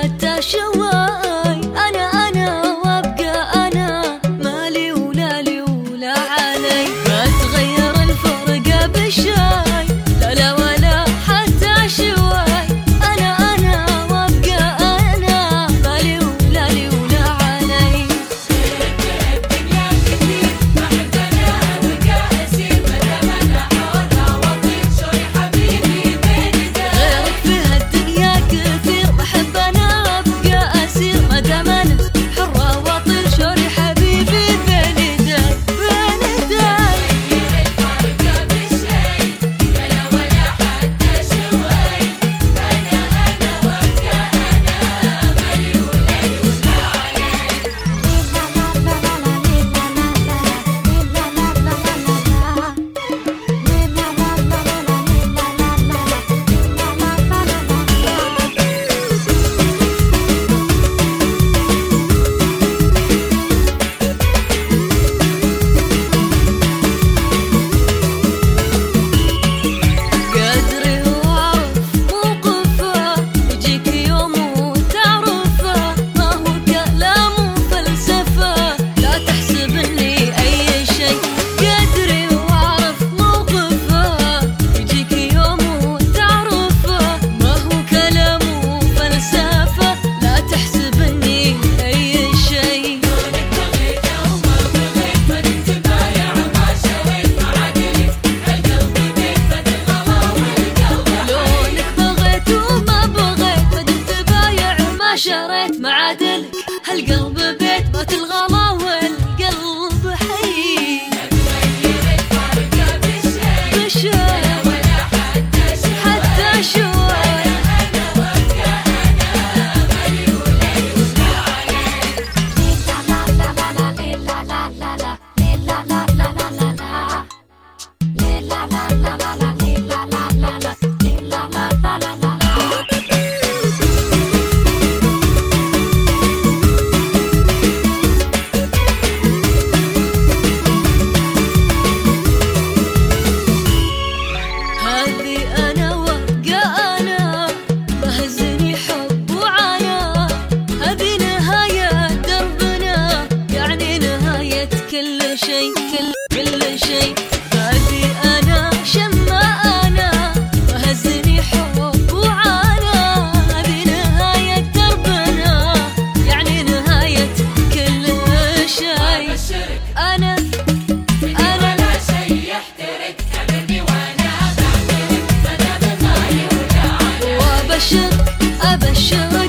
حتى شوال. الغلط كل شيء كل كل شيء. بعدي أنا شما أنا. وهزني حب وعانا. هذه نهاية دربنا. يعني نهاية كل شيء. أنا أبشر. ابشرك